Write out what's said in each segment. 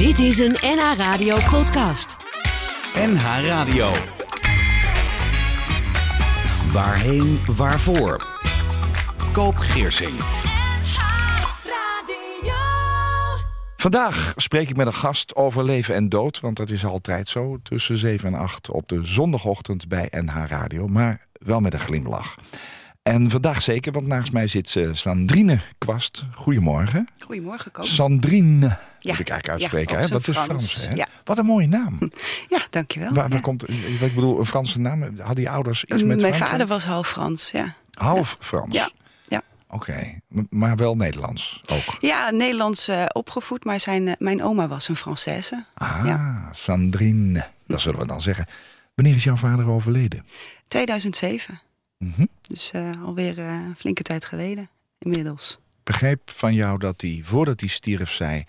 Dit is een NH Radio podcast. NH Radio. Waarheen, waarvoor? Koop Geersing. Vandaag spreek ik met een gast over leven en dood, want dat is altijd zo tussen 7 en 8 op de zondagochtend bij NH Radio, maar wel met een glimlach. En vandaag zeker, want naast mij zit uh, Sandrine Kwast. Goedemorgen. Goedemorgen, Koop. Sandrine, Ja. moet ik eigenlijk uitspreken. hè? Dat is Frans. Hè? Ja. Wat een mooie naam. Ja, dankjewel. Waar, waar komt, ik bedoel, een Franse naam? Hadden je ouders iets met Mijn vader was half Frans, ja. Half Frans? Ja, ja. Oké, maar wel Nederlands ook? Ja, Nederlands eh, opgevoed, maar zijn, eh, mijn oma was een Française. Ah, Ja. Sandrine, dat zullen we dan zeggen. Wanneer is jouw vader overleden? 2007. Mhm. Dus eh, alweer eh, een flinke tijd geleden, inmiddels. begreep van jou dat hij, voordat hij stierf, zei...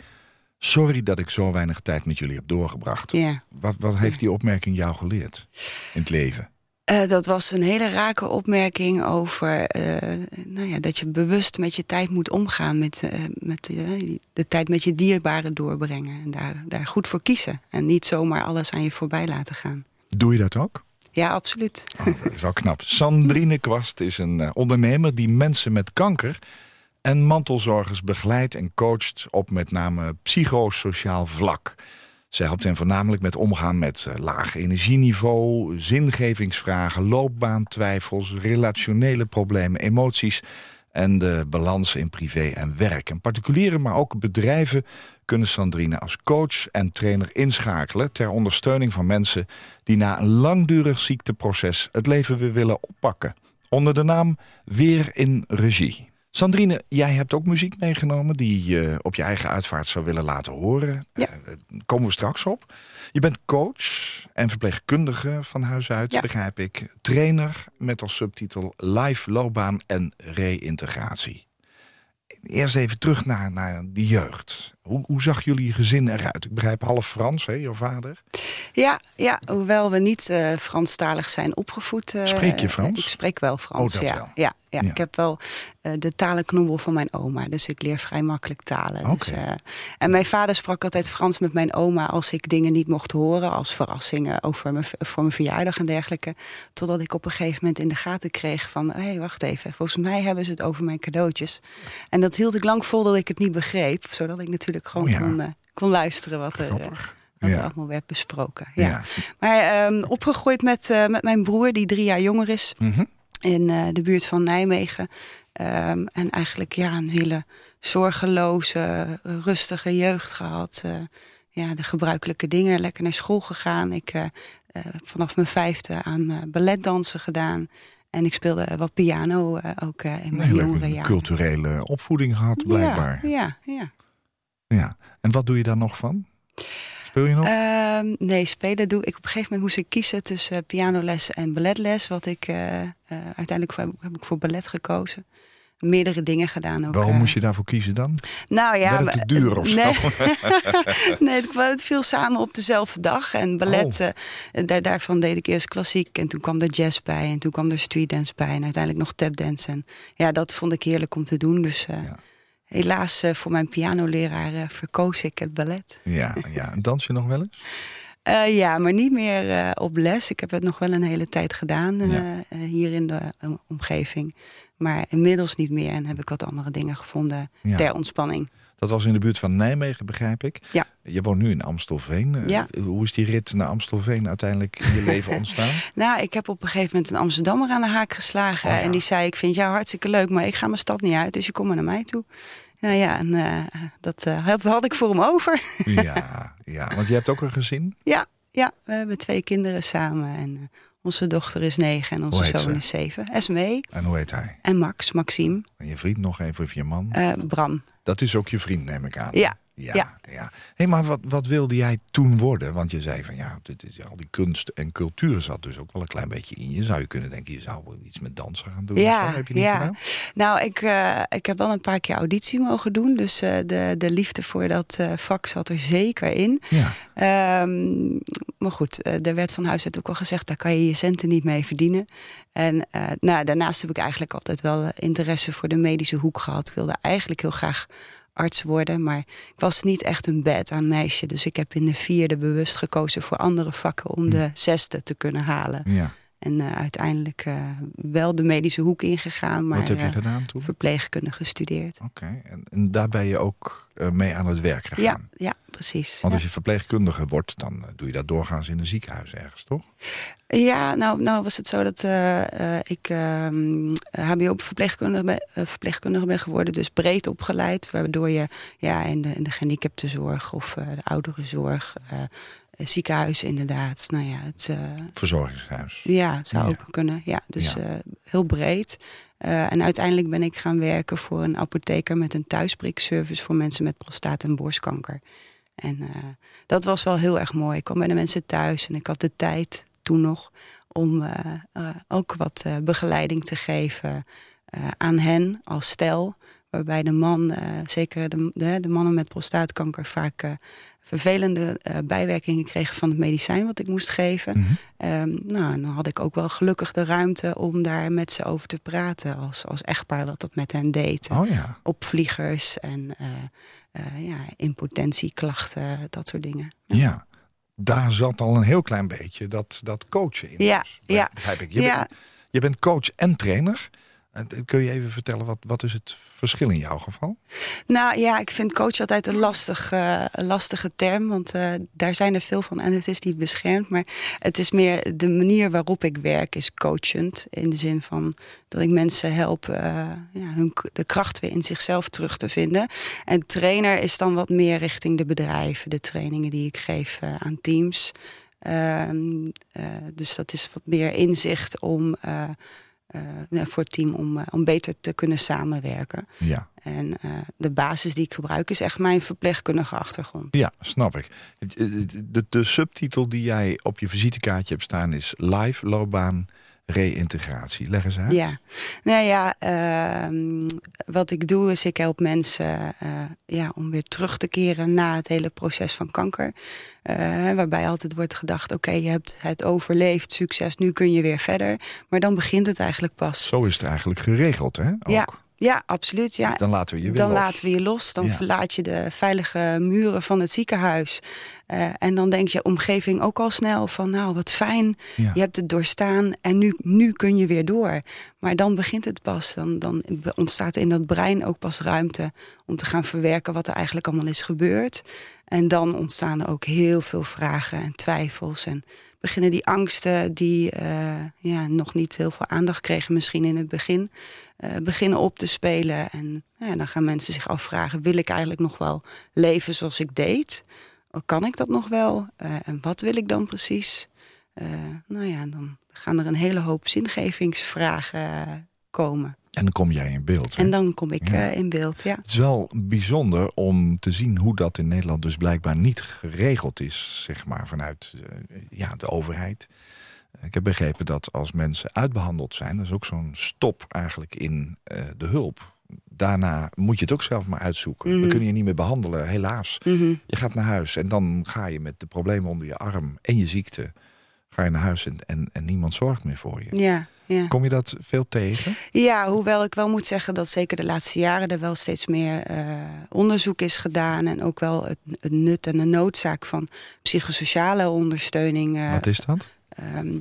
sorry dat ik zo weinig tijd met jullie heb doorgebracht. Ja. Wat, wat heeft die opmerking jou geleerd in het leven? Eh, dat was een hele rake opmerking over eh, nou ja, dat je bewust met je tijd moet omgaan. Met, eh, met eh, de tijd met je dierbaren doorbrengen. En daar, daar goed voor kiezen. En niet zomaar alles aan je voorbij laten gaan. Doe je dat ook? Ja, absoluut. Oh, dat is wel knap. Sandrine Kwast is een eh, ondernemer die mensen met kanker... en mantelzorgers begeleidt en coacht op met name psychosociaal vlak. Zij helpt hen voornamelijk met omgaan met eh, laag energieniveau... zingevingsvragen, loopbaantwijfels, relationele problemen, emoties... en de balans in privé en werk. En particulieren, maar ook bedrijven kunnen Sandrine als coach en trainer inschakelen... ter ondersteuning van mensen die na een langdurig ziekteproces... het leven weer willen oppakken. Onder de naam Weer in Regie. Sandrine, jij hebt ook muziek meegenomen... die je op je eigen uitvaart zou willen laten horen. Ja. Eh, daar komen we straks op. Je bent coach en verpleegkundige van huis uit, Ja. begrijp ik. Trainer met als subtitel Live loopbaan en reïntegratie. Eerst even terug naar, naar die jeugd. Hoe, hoe zag jullie gezin eruit? Ik begrijp half Frans, hè, jouw vader. Ja, ja hoewel we niet eh Franstalig zijn opgevoed. eh, Spreek je Frans? Ik spreek wel Frans, Oh, ja. wel. Ja, ja. Ik heb wel eh, de talenknobbel van mijn oma. Dus ik leer vrij makkelijk talen. Dus, en mijn vader sprak altijd Frans met mijn oma... als ik dingen niet mocht horen. Als verrassingen over mijn, voor mijn verjaardag en dergelijke. Totdat ik op een gegeven moment in de gaten kreeg van... hé, hey, wacht even, volgens mij hebben ze het over mijn cadeautjes. En dat hield ik lang vol dat ik het niet begreep. Zodat ik natuurlijk gewoon Oh ja. kon, kon luisteren wat er... wat er Ja. allemaal werd besproken. Ja. Ja. Maar ehm, opgegroeid met, eh, met mijn broer, die drie jaar jonger is. Mhm. In eh, de buurt van Nijmegen. Ehm, en eigenlijk ja, een hele zorgeloze, eh, rustige jeugd gehad. Eh, ja, de gebruikelijke dingen. Lekker naar school gegaan. Ik heb vanaf mijn vijfde aan balletdansen gedaan. En ik speelde wat piano ook in mijn hele jongere jaren. culturele opvoeding gehad, blijkbaar. Ja, ja, ja. Ja. En wat doe je daar nog van? Speel je nog? Ehm, nee, spelen doe ik. Op een gegeven moment moest ik kiezen tussen eh, pianoles en balletles. Wat ik eh, eh, uiteindelijk voor, heb ik voor ballet gekozen. Meerdere dingen gedaan ook. Waarom moest je daarvoor kiezen dan? Nou ja, Werd het te duur of zo? nee. nee, het, viel samen op dezelfde dag. En ballet, Oh. daar, daarvan deed ik eerst klassiek. En toen kwam er jazz bij. En toen kwam er streetdance bij. En uiteindelijk nog tapdance. En ja, dat vond ik heerlijk om te doen. Dus Ja. Helaas eh, voor mijn pianoleraar eh, verkoos ik het ballet. Ja, ja. Dans je nog wel eens? Eh, ja, maar niet meer op les. Ik heb het nog wel een hele tijd gedaan Ja. hier in de omgeving. Maar inmiddels niet meer en heb ik wat andere dingen gevonden Ja. ter ontspanning. Dat was in de buurt van Nijmegen, begrijp ik. Ja. Je woont nu in Amstelveen. Eh, Ja. Hoe is die rit naar Amstelveen uiteindelijk in je leven ontstaan? Nou, ik heb op een gegeven moment een Amsterdammer aan de haak geslagen. Oh ja. En die zei, ik vind jou hartstikke leuk, maar ik ga mijn stad niet uit. Dus je komt maar naar mij toe. Nou ja, en eh, dat eh, had, had ik voor hem over. ja, ja, want je hebt ook een gezin. ja, ja, we hebben twee kinderen samen. En onze dochter is negen en onze zoon ze? is zeven. Esmee En hoe heet hij? en Max, Maxime, En je vriend nog even of je man? eh, Bram. Dat is ook je vriend, neem ik aan. Ja, Ja, ja. ja. Hé, maar wat, wat wilde jij toen worden? Want je zei van ja, dit is, al die kunst en cultuur zat dus ook wel een klein beetje in je. Zou je kunnen denken, je zou wel iets met dansen gaan doen? Ja, zo? Heb je niet ja. gedaan? Nou, ik, eh, ik heb wel een paar keer auditie mogen doen. Dus eh, de, de liefde voor dat eh, vak zat er zeker in. Ja. Ehm, maar goed, er werd van huis uit ook al gezegd... daar kan je je centen niet mee verdienen. En nou, daarnaast heb ik eigenlijk altijd wel interesse voor de medische hoek gehad. Ik wilde eigenlijk heel graag arts worden. Maar ik was niet echt een bed aan meisje. Dus ik heb in de vierde bewust gekozen voor andere vakken om de zesde te kunnen halen. Ja. En uh, uiteindelijk uh, wel de medische hoek ingegaan, maar Wat heb je uh, gedaan toen? verpleegkunde gestudeerd. Oké, en, en daar ben je ook mee aan het werk gegaan? Ja, ja precies. Want als je verpleegkundige wordt, dan doe je dat doorgaans in een ziekenhuis ergens, toch? Ja, nou, nou was het zo dat ik HBO-verpleegkundige ben, verpleegkundige ben geworden, dus breed opgeleid, waardoor je ja, in, de, in de gehandicaptenzorg of de ouderenzorg ziekenhuis inderdaad. Nou ja, het, uh, Verzorgingshuis. Ja, zou Ja. ook kunnen. Ja, dus Ja. eh, heel breed. Eh, en uiteindelijk ben ik gaan werken voor een apotheker met een thuisprikservice voor mensen met prostaat- en borstkanker. En eh, dat was wel heel erg mooi. Ik kwam bij de mensen thuis en ik had de tijd toen nog om eh, eh, ook wat eh, begeleiding te geven eh, aan hen als stel. Waarbij de man, eh, zeker de, de, de mannen met prostaatkanker, vaak eh, vervelende eh, bijwerkingen kregen van het medicijn wat ik moest geven. Mhm. Ehm, nou, en dan had ik ook wel gelukkig de ruimte om daar met ze over te praten. Als, als echtpaar wat dat met hen deed. Oh ja. Opvliegers en eh, eh, ja, impotentieklachten, dat soort dingen. ja. Daar zat al een heel klein beetje dat, dat coachen in. Ja, dus. ja. Ik. Je, Ja. bent, je bent coach en trainer. Kun je even vertellen, wat, wat is het verschil in jouw geval? Nou ja, ik vind coach altijd een, lastig, eh, lastige term. Want eh, daar zijn er veel van en het is niet beschermd. Maar het is meer de manier waarop ik werk is coachend. In de zin van dat ik mensen help eh, ja, hun, de kracht weer in zichzelf terug te vinden. En trainer is dan wat meer richting de bedrijven. De trainingen die ik geef aan teams. Ehm, eh, dus dat is wat meer inzicht om... eh, nou, voor het team om, eh, om beter te kunnen samenwerken. Ja. En eh, de basis die ik gebruik is echt mijn verpleegkundige achtergrond. Ja, snap ik. De, de subtitel die jij op je visitekaartje hebt staan is Live Loopbaan Reïntegratie. Leg eens uit. Ja, nou ja, ehm, wat ik doe is ik help mensen eh, ja, om weer terug te keren na het hele proces van kanker. Eh, waarbij altijd wordt gedacht, oké, je hebt het overleefd, succes, nu kun je weer verder. Maar dan begint het eigenlijk pas. Zo is het eigenlijk geregeld, hè? Ook. Ja, ja, absoluut. Ja. Dan laten we je weer dan los. laten we je los. Dan Ja. verlaat je de veilige muren van het ziekenhuis. Eh, en dan denkt je omgeving ook al snel van... nou, wat fijn, Ja. je hebt het doorstaan en nu, nu kun je weer door. Maar dan begint het pas. Dan, dan ontstaat in dat brein ook pas ruimte... om te gaan verwerken wat er eigenlijk allemaal is gebeurd. En dan ontstaan er ook heel veel vragen en twijfels... en beginnen die angsten die eh, ja, nog niet heel veel aandacht kregen... misschien in het begin, eh, beginnen op te spelen. En nou ja, dan gaan mensen zich afvragen... wil ik eigenlijk nog wel leven zoals ik deed? Kan ik dat nog wel? Eh, en wat wil ik dan precies? Nou ja, dan gaan er een hele hoop zingevingsvragen komen. En dan kom jij in beeld. hè? En dan kom ik Ja. eh, in beeld, ja. Het is wel bijzonder om te zien hoe dat in Nederland dus blijkbaar niet geregeld is, zeg maar, vanuit eh, ja, de overheid. Ik heb begrepen dat als mensen uitbehandeld zijn, dat is ook zo'n stop eigenlijk in eh, de hulp. Daarna moet je het ook zelf maar uitzoeken. We Mhm. kunnen je niet meer behandelen, helaas. Mhm. Je gaat naar huis en dan ga je met de problemen onder je arm en je ziekte... ga je naar huis en, en, en niemand zorgt meer voor je. Ja, ja. Kom je dat veel tegen? Ja, hoewel ik wel moet zeggen dat zeker de laatste jaren er wel steeds meer eh, onderzoek is gedaan. En ook wel het, het nut en de noodzaak van psychosociale ondersteuning. eh, Wat is dat? ehm,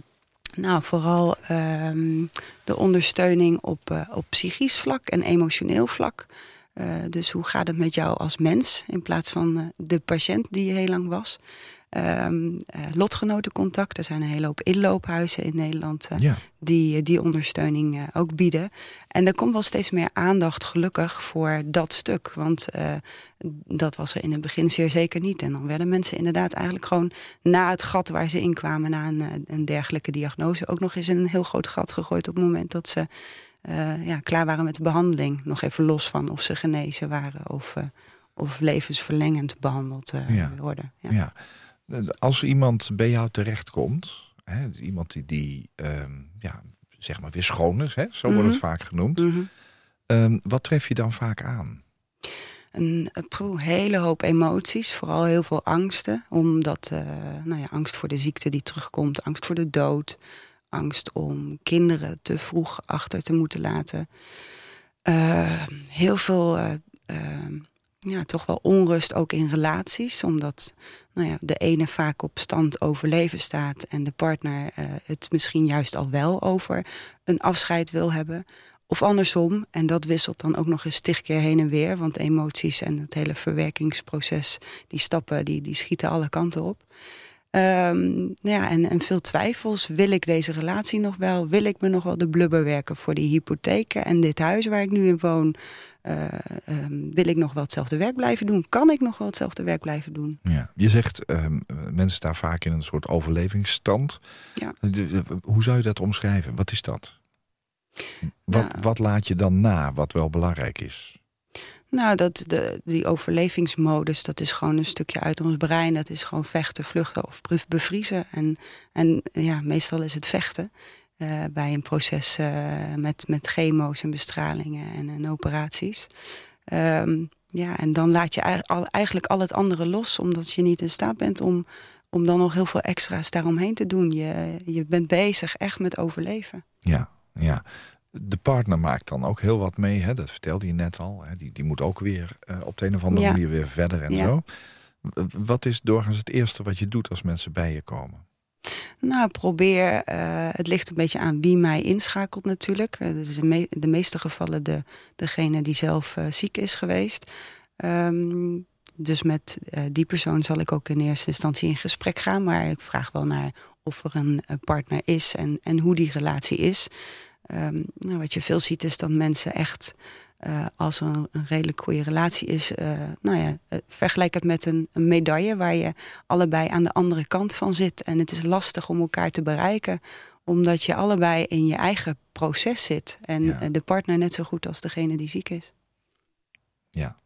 nou, vooral ehm, de ondersteuning op, eh, op psychisch vlak en emotioneel vlak. Dus hoe gaat het met jou als mens in plaats van de patiënt die je heel lang was? Ehm eh, lotgenotencontact. Er zijn een hele hoop inloophuizen in Nederland eh, Ja. die eh, die ondersteuning ook bieden. En er komt wel steeds meer aandacht, gelukkig, voor dat stuk. Want dat was er in het begin zeer zeker niet. En dan werden mensen inderdaad eigenlijk gewoon na het gat waar ze in kwamen, na een, een dergelijke diagnose, ook nog eens in een heel groot gat gegooid op het moment dat ze ja, klaar waren met de behandeling. Nog even los van of ze genezen waren of, of levensverlengend behandeld eh, Ja. worden. Ja. Ja. Als iemand bij jou terechtkomt, hè, iemand die, die ehm, ja, zeg maar weer schoon is, hè, zo wordt Mhm. het vaak genoemd. Mhm. Ehm, wat tref je dan vaak aan? Een, een poeh, hele hoop emoties, vooral heel veel angsten. Omdat, eh, nou ja, angst voor de ziekte die terugkomt, angst voor de dood, angst om kinderen te vroeg achter te moeten laten. Eh, heel veel eh, eh, ja, toch wel onrust ook in relaties. Omdat nou ja, de ene vaak op stand overleven staat en de partner uh, het misschien juist al wel over een afscheid wil hebben. Of andersom, en dat wisselt dan ook nog eens tig keer heen en weer. Want emoties en het hele verwerkingsproces, die stappen, die, die schieten alle kanten op. Um, ja, en, en veel twijfels. Wil ik deze relatie nog wel? Wil ik me nog wel de blubber werken voor die hypotheken en dit huis waar ik nu in woon? Uh, um, wil ik nog wel hetzelfde werk blijven doen? Kan ik nog wel hetzelfde werk blijven doen? Ja, je zegt um, mensen staan vaak in een soort overlevingsstand. Ja. Hoe zou je dat omschrijven? Wat is dat? Wat, Nou. wat laat je dan na, wat wel belangrijk is? Nou, dat, de, die overlevingsmodus, dat is gewoon een stukje uit ons brein. Dat is gewoon vechten, vluchten of be- bevriezen. En, en ja, meestal is het vechten uh, bij een proces uh, met, met chemo's en bestralingen en, operaties. Um, ja, en dan laat je eigenlijk al het andere los, omdat je niet in staat bent om, om dan nog heel veel extra's daaromheen te doen. Je, je bent bezig echt met overleven. Ja, ja. De partner maakt dan ook heel wat mee, hè? dat vertelde je net al. Hè? Die, die moet ook weer uh, op de een of andere Ja. manier weer verder en Ja. zo. Wat is doorgaans het eerste wat je doet als mensen bij je komen? Nou, probeer. Uh, het ligt een beetje aan wie mij inschakelt, natuurlijk. Uh, dat is in me de meeste gevallen de, degene die zelf ziek is geweest. Um, dus met die persoon zal ik ook in eerste instantie in gesprek gaan. Maar ik vraag wel naar of er een, een partner is en, en hoe die relatie is. Um, nou, wat je veel ziet is dat mensen echt. Uh, als er een, een, redelijk goede relatie is, uh, nou ja, uh, vergelijk het met een, een, medaille waar je allebei aan de andere kant van zit. En het is lastig om elkaar te bereiken, omdat je allebei in je eigen proces zit. En Ja. de partner net zo goed als degene die ziek is. Ja.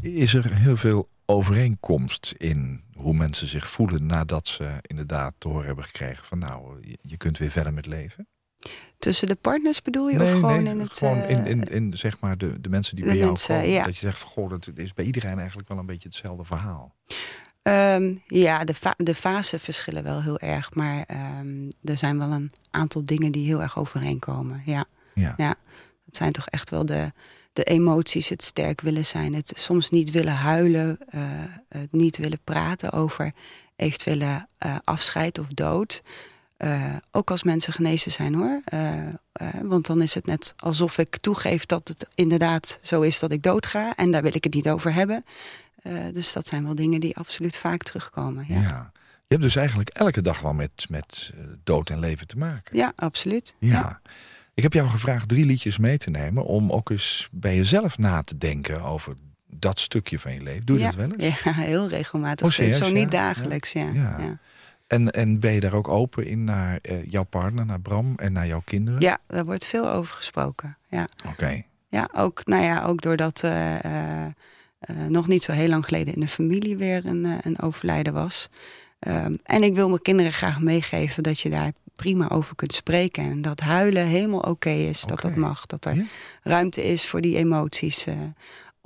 Is er heel veel overeenkomst in hoe mensen zich voelen nadat ze inderdaad te horen hebben gekregen van nou, je kunt weer verder met leven? Tussen de partners bedoel je? Nee, of gewoon nee, in het. gewoon uh, in, in, in zeg maar de, de mensen die de bij jou mensen, komen. ja. Dat je zegt van goh, dat is bij iedereen eigenlijk wel een beetje hetzelfde verhaal. Um, ja, de, fa de fasen verschillen wel heel erg. Maar um, er zijn wel een aantal dingen die heel erg overeenkomen. Ja. Ja. ja. Het zijn toch echt wel de, de emoties, het sterk willen zijn. Het soms niet willen huilen. Uh, het niet willen praten over eventuele uh, afscheid of dood. Uh, ook als mensen genezen zijn hoor. Uh, uh, want dan is het net alsof ik toegeef dat het inderdaad zo is dat ik doodga. En daar wil ik het niet over hebben. Dus dat zijn wel dingen die absoluut vaak terugkomen. Ja, ja. Je hebt dus eigenlijk elke dag wel met, met dood en leven te maken. ja absoluut. Ja. ja. Ik heb jou gevraagd drie liedjes mee te nemen... om ook eens bij jezelf na te denken over dat stukje van je leven. Doe je ja. dat wel eens? Ja, heel regelmatig. Oh, serieus, zo niet dagelijks, ja. En, en ben je daar ook open in naar uh, jouw partner, naar Bram en naar jouw kinderen? Ja, daar wordt veel over gesproken. Ja, Oké. Okay. ja, ook, nou ja, ook doordat uh, uh, nog niet zo heel lang geleden in de familie weer een, een overlijden was. Um, en ik wil mijn kinderen graag meegeven dat je daar prima over kunt spreken. En dat huilen helemaal oké okay is, dat dat mag. Dat er Ja? ruimte is voor die emoties.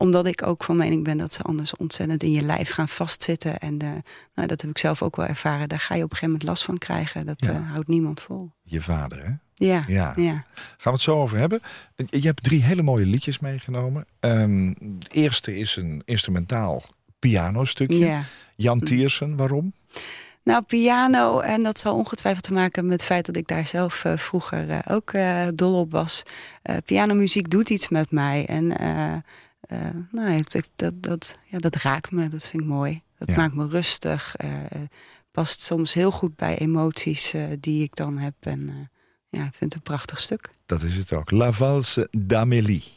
Omdat ik ook van mening ben dat ze anders ontzettend in je lijf gaan vastzitten. En uh, nou, dat heb ik zelf ook wel ervaren. Daar ga je op een gegeven moment last van krijgen. Dat Ja. uh, houdt niemand vol. Je vader, hè? Ja, Ja. ja. Gaan we het zo over hebben. Je hebt drie hele mooie liedjes meegenomen. Um, het eerste is een instrumentaal pianostukje. ja. Jan Tiersen, waarom? Nou, piano, en dat zal ongetwijfeld te maken met het feit dat ik daar zelf uh, vroeger uh, ook uh, dol op was. pianomuziek doet iets met mij. En nou, dat, dat, ja, dat raakt me, dat vind ik mooi. Dat Ja. maakt me rustig. past soms heel goed bij emoties die ik dan heb. En ja, ik vind het een prachtig stuk. Dat is het ook. La Valse d'Amélie.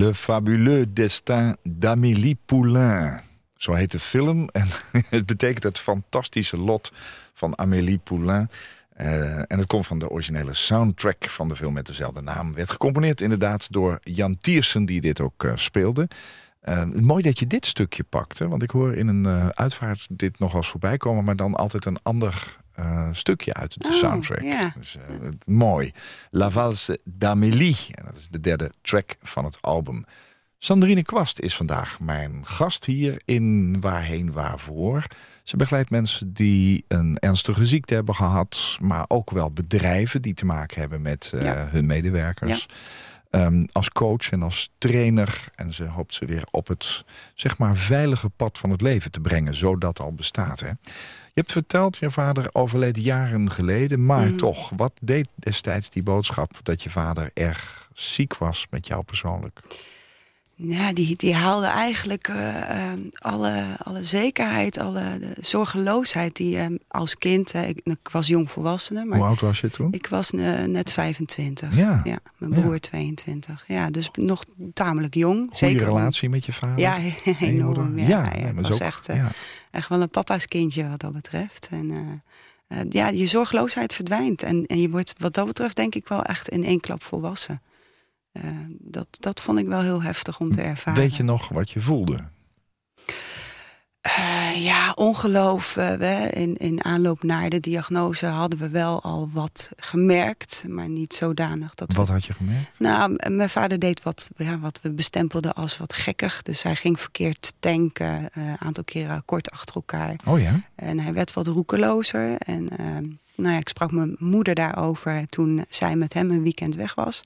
Le fabuleux destin d'Amélie Poulain. Zo heet de film. En het betekent het fantastische lot van Amélie Poulain. Uh, en het komt van de originele soundtrack van de film met dezelfde naam. Werd gecomponeerd inderdaad door Jan Tiersen, die dit ook uh, speelde. Uh, mooi dat je dit stukje pakte, want ik hoor in een uitvaart dit nog eens voorbij komen, maar dan altijd een ander stukje uit de Oh, soundtrack. Dus, mooi. La Valse d'Amélie. En dat is de derde track van het album. Sandrine Kwast is vandaag mijn gast hier in Waarheen Waarvoor. Ze begeleidt mensen die een ernstige ziekte hebben gehad... maar ook wel bedrijven die te maken hebben met uh, Ja. hun medewerkers. Um, als coach en als trainer. En ze hoopt ze weer op het zeg maar, veilige pad van het leven te brengen... zodat al bestaat. Hè? Je hebt verteld, je vader overleed jaren geleden... maar Mhm. toch, wat deed destijds die boodschap... dat je vader erg ziek was met jou persoonlijk? Ja, die, die haalde eigenlijk eh, eh, alle, alle zekerheid, alle de zorgeloosheid die eh, als kind... ik, ik was jongvolwassene, maar Hoe oud was je toen? ik was eh, net 25. Ja. Ja, mijn Ja. broer 22. Ja, dus nog tamelijk jong. Goede zeker relatie met je vader? Ja, enorm. Ja, ja, is was ook- echt, eh, ja. echt wel een papa's kindje wat dat betreft. En ja, je zorgeloosheid verdwijnt. En, en je wordt wat dat betreft denk ik wel echt in één klap volwassen. Eh, dat, dat vond ik wel heel heftig om te ervaren. Weet je nog wat je voelde? Eh, ja, ongeloof. eh, we, in, in aanloop naar de diagnose hadden we wel al wat gemerkt. Maar niet zodanig dat we Wat had je gemerkt? Nou, mijn vader deed wat, ja, wat we bestempelden als wat gekkig. Dus hij ging verkeerd tanken, een aantal keren kort achter elkaar. Oh ja? En hij werd wat roekelozer. En nou ja, ik sprak mijn moeder daarover toen zij met hem een weekend weg was.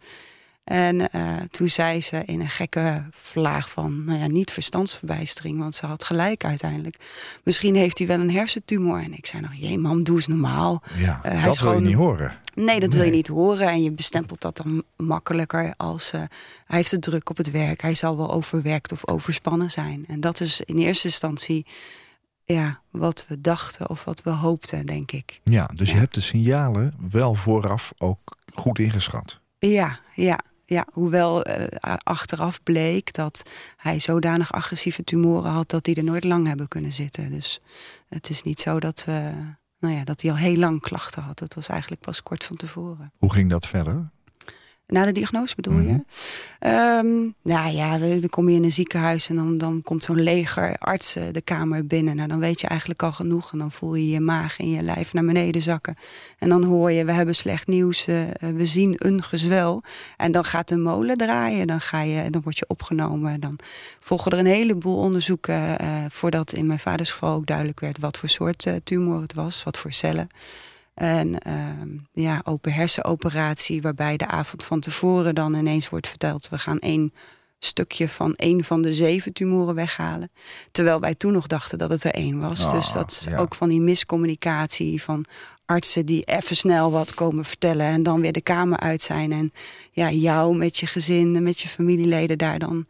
En eh, toen zei ze in een gekke vlaag van, nou ja, niet verstandsverbijstering, want ze had gelijk uiteindelijk. Misschien heeft hij wel een hersentumor. En ik zei nog, jee mam, doe eens normaal. Ja, Eh, hij dat is wil je niet horen. Nee, dat wil je niet horen. En je bestempelt dat dan makkelijker als eh, hij heeft het druk op het werk. Hij zal wel overwerkt of overspannen zijn. En dat is in eerste instantie ja, wat we dachten of wat we hoopten, denk ik. Ja, dus je hebt de signalen wel vooraf ook goed ingeschat. Ja, ja, ja. Hoewel eh, achteraf bleek dat hij zodanig agressieve tumoren had dat die er nooit lang hebben kunnen zitten. Dus het is niet zo dat, we, nou ja, dat hij al heel lang klachten had. Het was eigenlijk pas kort van tevoren. Hoe ging dat verder? Na de diagnose bedoel je? Ehm, nou ja, dan kom je in een ziekenhuis en dan, dan komt zo'n leger artsen de kamer binnen. Nou, dan weet je eigenlijk al genoeg. En dan voel je je maag en je lijf naar beneden zakken. En dan hoor je, we hebben slecht nieuws, eh, eh, we zien een gezwel. En dan gaat de molen draaien, dan, ga je, dan word je opgenomen. Dan volgen er een heleboel onderzoeken eh, voordat in mijn vaders geval ook duidelijk werd wat voor soort eh, tumor het was, wat voor cellen. En ehm, ja, open hersenoperatie, waarbij de avond van tevoren dan ineens wordt verteld: we gaan één stukje van één van de zeven tumoren weghalen. Terwijl wij toen nog dachten dat het er één was. Ah, dus dat is ja. ook van die miscommunicatie van artsen die even snel wat komen vertellen en dan weer de kamer uit zijn. En ja, jou met je gezin en met je familieleden daar dan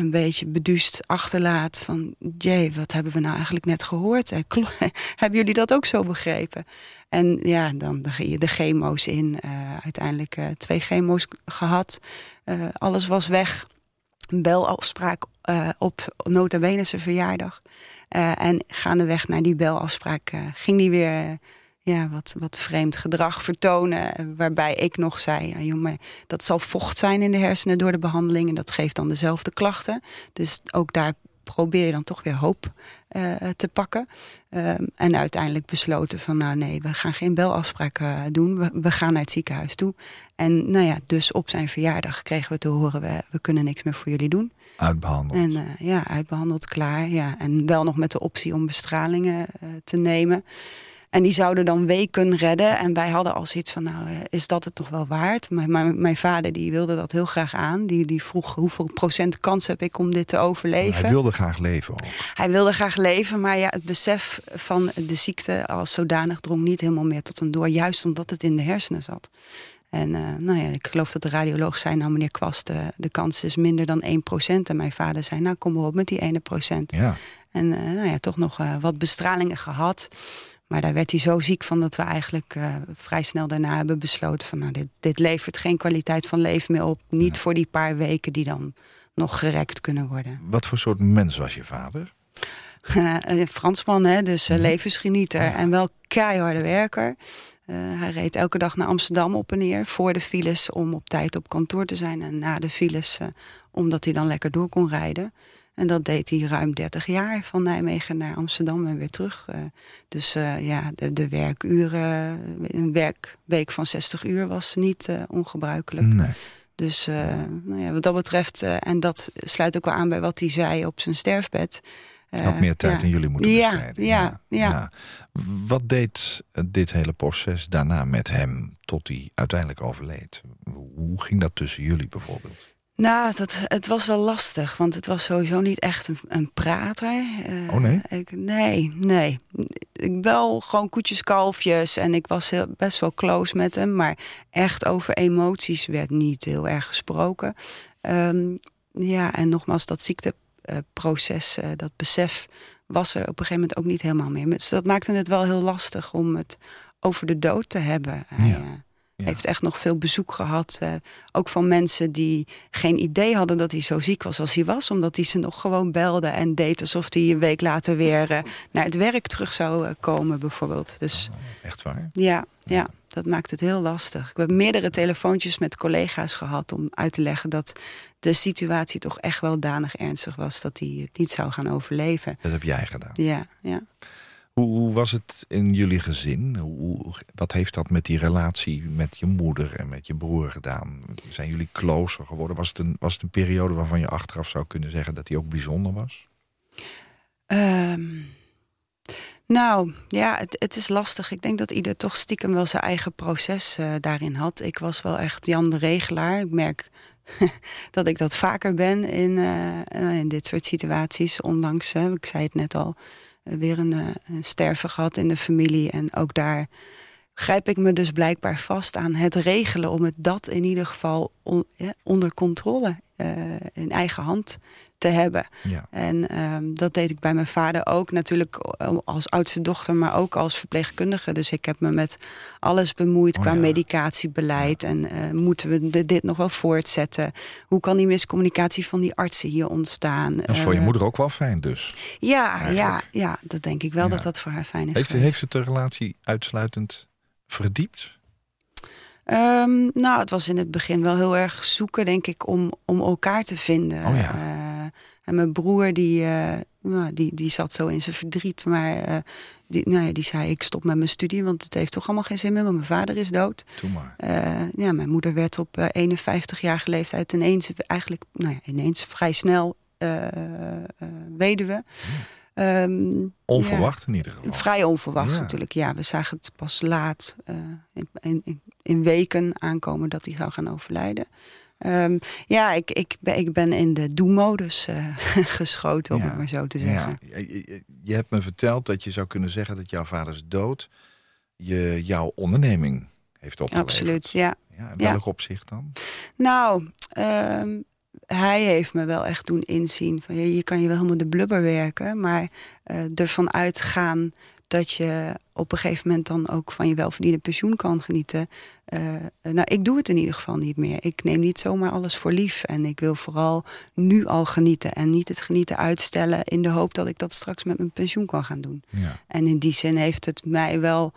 een beetje beduust achterlaat van... jee, wat hebben we nou eigenlijk net gehoord? Klo- hebben jullie dat ook zo begrepen? En ja, dan, je de chemo's in. eh, uiteindelijk eh, twee chemo's gehad. Eh, alles was weg. Een belafspraak eh, op nota bene zijn verjaardag. Eh, en gaandeweg naar die belafspraak eh, ging die weer... eh, ja, wat, wat vreemd gedrag vertonen. eh, Waarbij ik nog zei, ja, jongen, dat zal vocht zijn in de hersenen door de behandeling. En dat geeft dan dezelfde klachten. Dus ook daar probeer je dan toch weer hoop eh, te pakken. Ehm, en uiteindelijk besloten van, nou nee, we gaan geen belafspraak eh, doen. We, we gaan naar het ziekenhuis toe. En nou ja, dus op zijn verjaardag kregen we te horen, we, we kunnen niks meer voor jullie doen. Uitbehandeld. En eh, ja, uitbehandeld, klaar. Ja. En wel nog met de optie om bestralingen eh, te nemen. En die zouden dan weken redden. En wij hadden al zoiets van, nou, eh, is dat het nog wel waard? Maar, maar mijn vader die wilde dat heel graag aan. Die, die vroeg, hoeveel procent kans heb ik om dit te overleven? Hij wilde graag leven ook. Hij wilde graag leven, maar ja, het besef van de ziekte als zodanig drong niet helemaal meer tot hem door. Juist omdat het in de hersenen zat. En eh, nou ja, ik geloof dat de radioloog zei, nou meneer Kwast, eh, de kans is minder dan 1%. En mijn vader zei, nou kom maar op met die ene procent. Ja. En nou ja, toch nog wat bestralingen gehad. Maar daar werd hij zo ziek van dat we eigenlijk eh, vrij snel daarna hebben besloten van nou, dit, dit levert geen kwaliteit van leven meer op. Niet voor die paar weken die dan nog gerekt kunnen worden. Wat voor soort mens was je vader? Een Fransman, hè, dus uh, levensgenieter en wel keiharde werker. Hij reed elke dag naar Amsterdam op en neer voor de files om op tijd op kantoor te zijn. En na de files omdat hij dan lekker door kon rijden. En dat deed hij ruim 30 jaar, van Nijmegen naar Amsterdam en weer terug. Uh, dus ja, de, de, werkuren, een werkweek van 60 uur was niet ongebruikelijk. Nee. Dus nou ja, wat dat betreft, en dat sluit ook wel aan bij wat hij zei op zijn sterfbed. Had meer tijd ja. in jullie moeten ja, besteden. Ja, ja, ja. Wat deed dit hele proces daarna met hem tot hij uiteindelijk overleed? Hoe ging dat tussen jullie bijvoorbeeld? Nou, dat, het was wel lastig, want het was sowieso niet echt een, een prater. Uh, oh nee? Ik, nee, nee. Ik wel gewoon koetjes, kalfjes en ik was heel, best wel close met hem. Maar echt over emoties werd niet heel erg gesproken. Um, ja, en nogmaals, dat ziekteproces, uh, dat besef was er op een gegeven moment ook niet helemaal meer. Dus dat maakte het wel heel lastig om het over de dood te hebben. Ja. Ja. heeft echt nog veel bezoek gehad. Uh, ook van mensen die geen idee hadden dat hij zo ziek was als hij was. Omdat hij ze nog gewoon belde en deed alsof hij een week later weer uh, naar het werk terug zou uh, komen bijvoorbeeld. Dus, oh, echt waar? Ja, ja, dat maakt het heel lastig. Ik heb meerdere telefoontjes met collega's gehad om uit te leggen dat de situatie toch echt wel danig ernstig was. Dat hij het niet zou gaan overleven. Dat heb jij gedaan? Ja, ja. Hoe, was het in jullie gezin? Hoe, wat heeft dat met die relatie met je moeder en met je broer gedaan? Zijn jullie closer geworden? Was het een, was het een periode waarvan je achteraf zou kunnen zeggen dat die ook bijzonder was? Um, nou, ja, het, het, is lastig. Ik denk dat ieder toch stiekem wel zijn eigen proces uh, daarin had. Ik was wel echt Jan de Regelaar. Ik merk dat ik dat vaker ben in, uh, in dit soort situaties. Ondanks, ik zei het net al, weer een, een sterven gehad in de familie. En ook daar grijp ik me dus blijkbaar vast aan het regelen... om het dat in ieder geval on, ja, onder controle uh, in eigen hand te hebben. Ja. En um, dat deed ik bij mijn vader ook. Natuurlijk als oudste dochter, maar ook als verpleegkundige. Dus ik heb me met alles bemoeid Oh, qua ja. medicatiebeleid. En uh, moeten we dit nog wel voortzetten? Hoe kan die miscommunicatie van die artsen hier ontstaan? Dat is voor je moeder ook wel fijn dus. Ja, ja, eigenlijk. ja, dat denk ik wel dat dat voor haar fijn is Heeft, heeft het de relatie uitsluitend verdiept? Um, nou, het was in het begin wel heel erg zoeken, denk ik, om, om elkaar te vinden. Oh ja. Uh, en mijn broer, die, uh, nou, die, die zat zo in zijn verdriet. Maar uh, die, nou ja, die zei, ik stop met mijn studie, want het heeft toch allemaal geen zin meer. Want mijn vader is dood. Doe maar. Ja, mijn moeder werd op 51-jarige leeftijd ineens, eigenlijk nou ja, ineens vrij snel weduwe. Ja. Um, Onverwacht in ieder geval. Vrij onverwacht Ja. natuurlijk. Ja, we zagen het pas laat uh, in, in, in, weken aankomen dat hij zou gaan overlijden. Um, ja, ik, ik, ben, ik ben in de doe-modus uh, geschoten, om Ja. het maar zo te zeggen. Ja. Je- je- hebt me verteld dat je zou kunnen zeggen dat jouw vaders dood je jouw onderneming heeft opgeleverd. Absoluut, ja. Ja, in welk opzicht dan? Nou, um, hij heeft me wel echt doen inzien van ja, je kan je wel helemaal de blubber werken, maar uh, ervan uitgaan dat je op een gegeven moment dan ook van je welverdiende pensioen kan genieten. Uh, nou, ik doe het in ieder geval niet meer. Ik neem niet zomaar alles voor lief. En ik wil vooral nu al genieten. En niet het genieten uitstellen in de hoop dat ik dat straks met mijn pensioen kan gaan doen. Ja. En in die zin heeft het mij wel,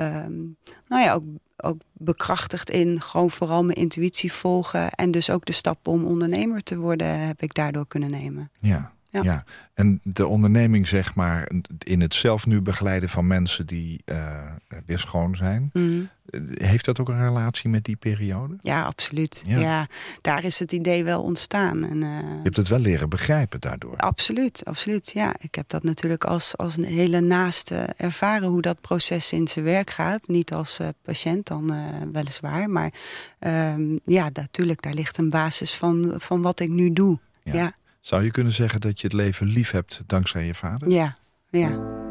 um, nou ja, ook, ook bekrachtigd in gewoon vooral mijn intuïtie volgen. En dus ook de stap om ondernemer te worden, heb ik daardoor kunnen nemen. Ja. Ja. Ja. en de onderneming, zeg maar, in het zelf nu begeleiden van mensen die uh, weer schoon zijn. Mm. Heeft dat ook een relatie met die periode? Ja, absoluut. Ja. Ja. daar is het idee wel ontstaan. En, uh, Je hebt het wel leren begrijpen daardoor. Absoluut, absoluut. Ja, ik heb dat natuurlijk als, als een hele naaste ervaren hoe dat proces in zijn werk gaat. Niet als uh, patiënt dan weliswaar, maar um, ja, natuurlijk, daar ligt een basis van, van wat ik nu doe. Ja. ja. Zou je kunnen zeggen dat je het leven lief hebt dankzij je vader? Ja, ja.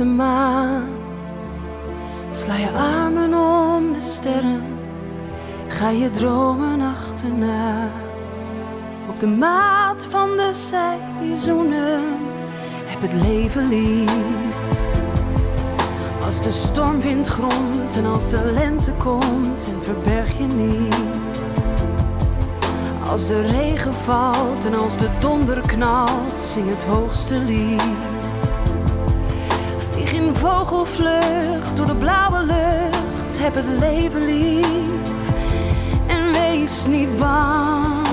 De maan. Sla je armen om de sterren. Ga je dromen achterna. Op de maat van de seizoenen. Heb het leven lief. Als de stormwind gromt en als de lente komt en verberg je niet. Als de regen valt en als de donder knalt, zing het hoogste lied. Vogelvlucht door de blauwe lucht, heb het leven lief. En wees niet bang,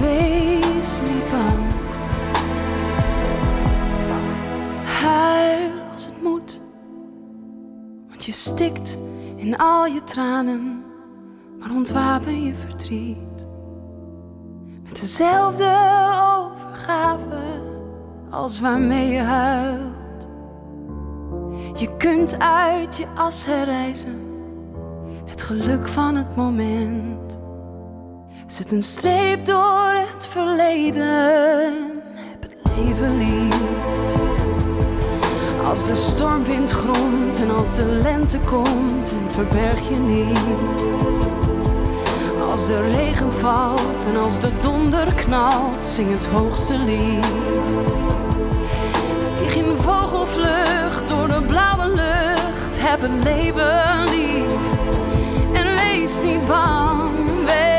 wees niet bang. Huil als het moet, want je stikt in al je tranen, maar ontwapen je verdriet. Met dezelfde overgave als waarmee je huilt. Je kunt uit je as herreizen, het geluk van het moment. Zet een streep door het verleden, heb het leven lief. Als de stormwind gromt en als de lente komt, en verberg je niet. Als de regen valt en als de donder knalt, zing het hoogste lied. Vlieg in vogelvlucht door de blauwe lucht, heb het leven lief. En wees niet bang, wees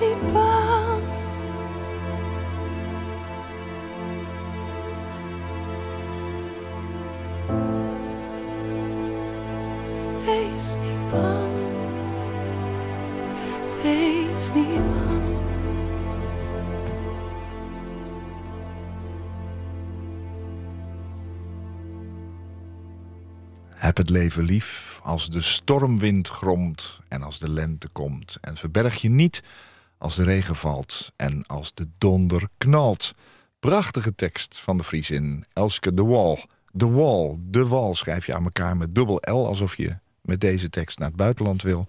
Niet bang. Heb het leven lief als de stormwind gromt en als de lente komt. En verberg je niet als de regen valt en als de donder knalt. Prachtige tekst van de Friesin Elske de Wal. De Wal, de Wal schrijf je aan elkaar met dubbel L... alsof je met deze tekst naar het buitenland wil.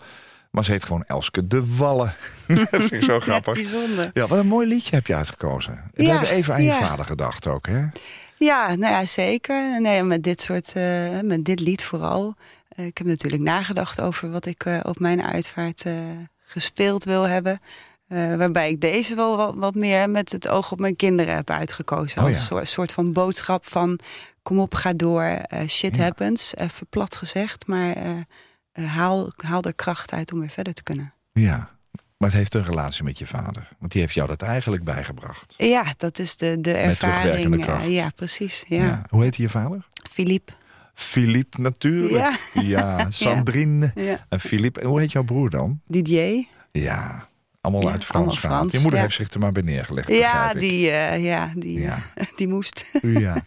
Maar ze heet gewoon Elske de Wallen. dat vind ik zo grappig. bijzonder. Ja, wat een mooi liedje heb je uitgekozen. We Ja, hebben even aan je ja. vader gedacht ook, hè? Ja, nou ja, zeker. Nee, met dit soort, eh, met dit lied vooral. Eh, ik heb natuurlijk nagedacht over wat ik eh, op mijn uitvaart gespeeld wil hebben. Eh, waarbij ik deze wel wat, wat meer met het oog op mijn kinderen heb uitgekozen. Oh Als ja. een soort, soort van boodschap van kom op, ga door, eh, shit Ja. happens. Even plat gezegd, maar eh, haal, haal er kracht uit om weer verder te kunnen. Ja, maar het heeft een relatie met je vader. Want die heeft jou dat eigenlijk bijgebracht. Ja, dat is de, de terugwerkende ervaring. kracht. ja, precies. Ja. Hoe heet je vader? Philippe. Philippe natuurlijk. Ja. Sandrine. En Philippe. En hoe heet jouw broer dan? Didier. Ja, allemaal uit Frans Je moeder heeft zich er maar bij neergelegd. Ja, ik. die, eh, ja, die, Ja. die moest. Ja.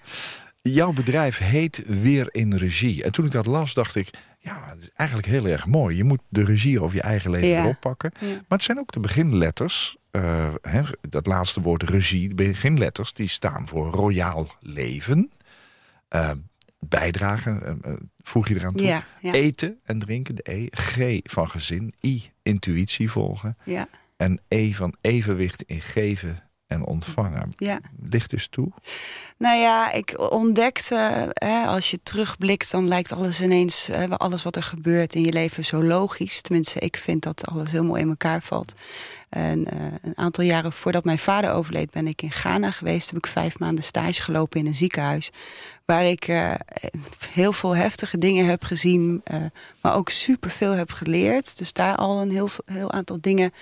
Jouw bedrijf heet Weer in Regie. En toen ik dat las, dacht ik... Ja, het is eigenlijk heel erg mooi. Je moet de regie over je eigen leven Ja. erop pakken. Ja. Maar het zijn ook de beginletters. eh, hè, dat laatste woord regie, de beginletters... die staan voor royaal leven. Eh, bijdragen, eh, eh, voeg je eraan toe. Ja. Eten en drinken, de E. G van gezin. I, intuïtie volgen. Ja, En E van evenwicht in geven en ontvangen. Ja. Licht eens toe. Nou ja, ik ontdekte, hè, als je terugblikt, dan lijkt alles ineens, hè, alles wat er gebeurt in je leven zo logisch. Tenminste, ik vind dat alles heel mooi in elkaar valt. En uh, een aantal jaren voordat mijn vader overleed, ben ik in Ghana geweest. Heb ik vijf maanden stage gelopen in een ziekenhuis. Waar ik uh, heel veel heftige dingen heb gezien, uh, maar ook superveel heb geleerd. Dus daar al een heel, heel aantal dingen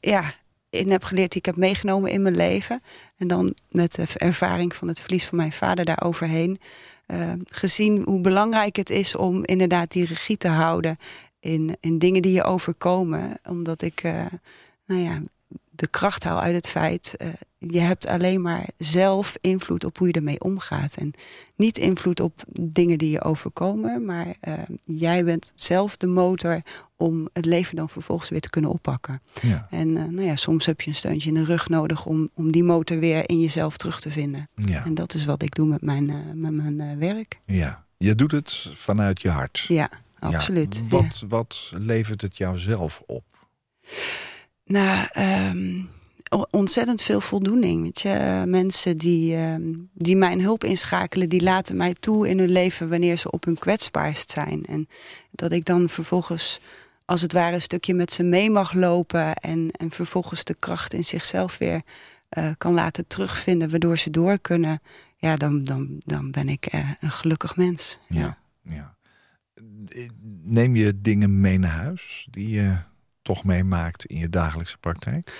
ja, in heb geleerd die ik heb meegenomen in mijn leven. En dan met de ervaring van het verlies van mijn vader daaroverheen. Uh, gezien hoe belangrijk het is om inderdaad die regie te houden in, in dingen die je overkomen. Omdat ik, uh, nou ja, de kracht haal uit het feit, uh, je hebt alleen maar zelf invloed op hoe je ermee omgaat. En niet invloed op dingen die je overkomen, maar uh, jij bent zelf de motor om het leven dan vervolgens weer te kunnen oppakken. Ja. En uh, nou ja, soms heb je een steuntje in de rug nodig om, om die motor weer in jezelf terug te vinden. Ja. En dat is wat ik doe met mijn, met mijn werk. Ja, je doet het vanuit je hart. Ja, absoluut. Ja. Wat, wat levert het jou zelf op? Nou, um, ontzettend veel voldoening. Weet je? Mensen die, uh, die mijn hulp inschakelen, die laten mij toe in hun leven wanneer ze op hun kwetsbaarst zijn. En dat ik dan vervolgens, als het ware, een stukje met ze mee mag lopen en, en vervolgens de kracht in zichzelf weer uh, kan laten terugvinden, waardoor ze door kunnen. Ja, dan, dan, dan ben ik uh, een gelukkig mens. Ja, ja. Neem je dingen mee naar huis die je toch meemaakt in je dagelijkse praktijk?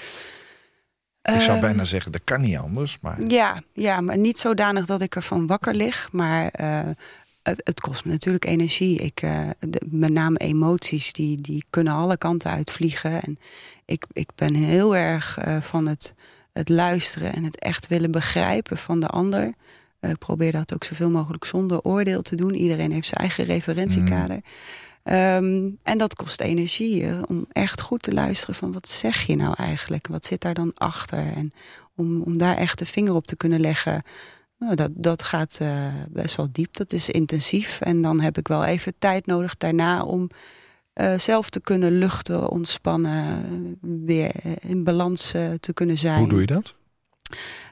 Ik zou bijna zeggen, dat kan niet anders. Maar... Ja, ja, maar niet zodanig dat ik ervan wakker lig. Maar uh, het, het, kost me natuurlijk energie. Ik, uh, de, met name emoties, die, die kunnen alle kanten uitvliegen. En ik, ik ben heel erg uh, van het, het luisteren en het echt willen begrijpen van de ander. ik probeer dat ook zoveel mogelijk zonder oordeel te doen. Iedereen heeft zijn eigen referentiekader. Mm. Um, en dat kost energie uh, om echt goed te luisteren van wat zeg je nou eigenlijk? Wat zit daar dan achter? En om, om daar echt de vinger op te kunnen leggen. Nou, dat, dat gaat uh, best wel diep, dat is intensief. En dan heb ik wel even tijd nodig daarna om uh, zelf te kunnen luchten, ontspannen, weer in balans te kunnen zijn. Hoe doe je dat?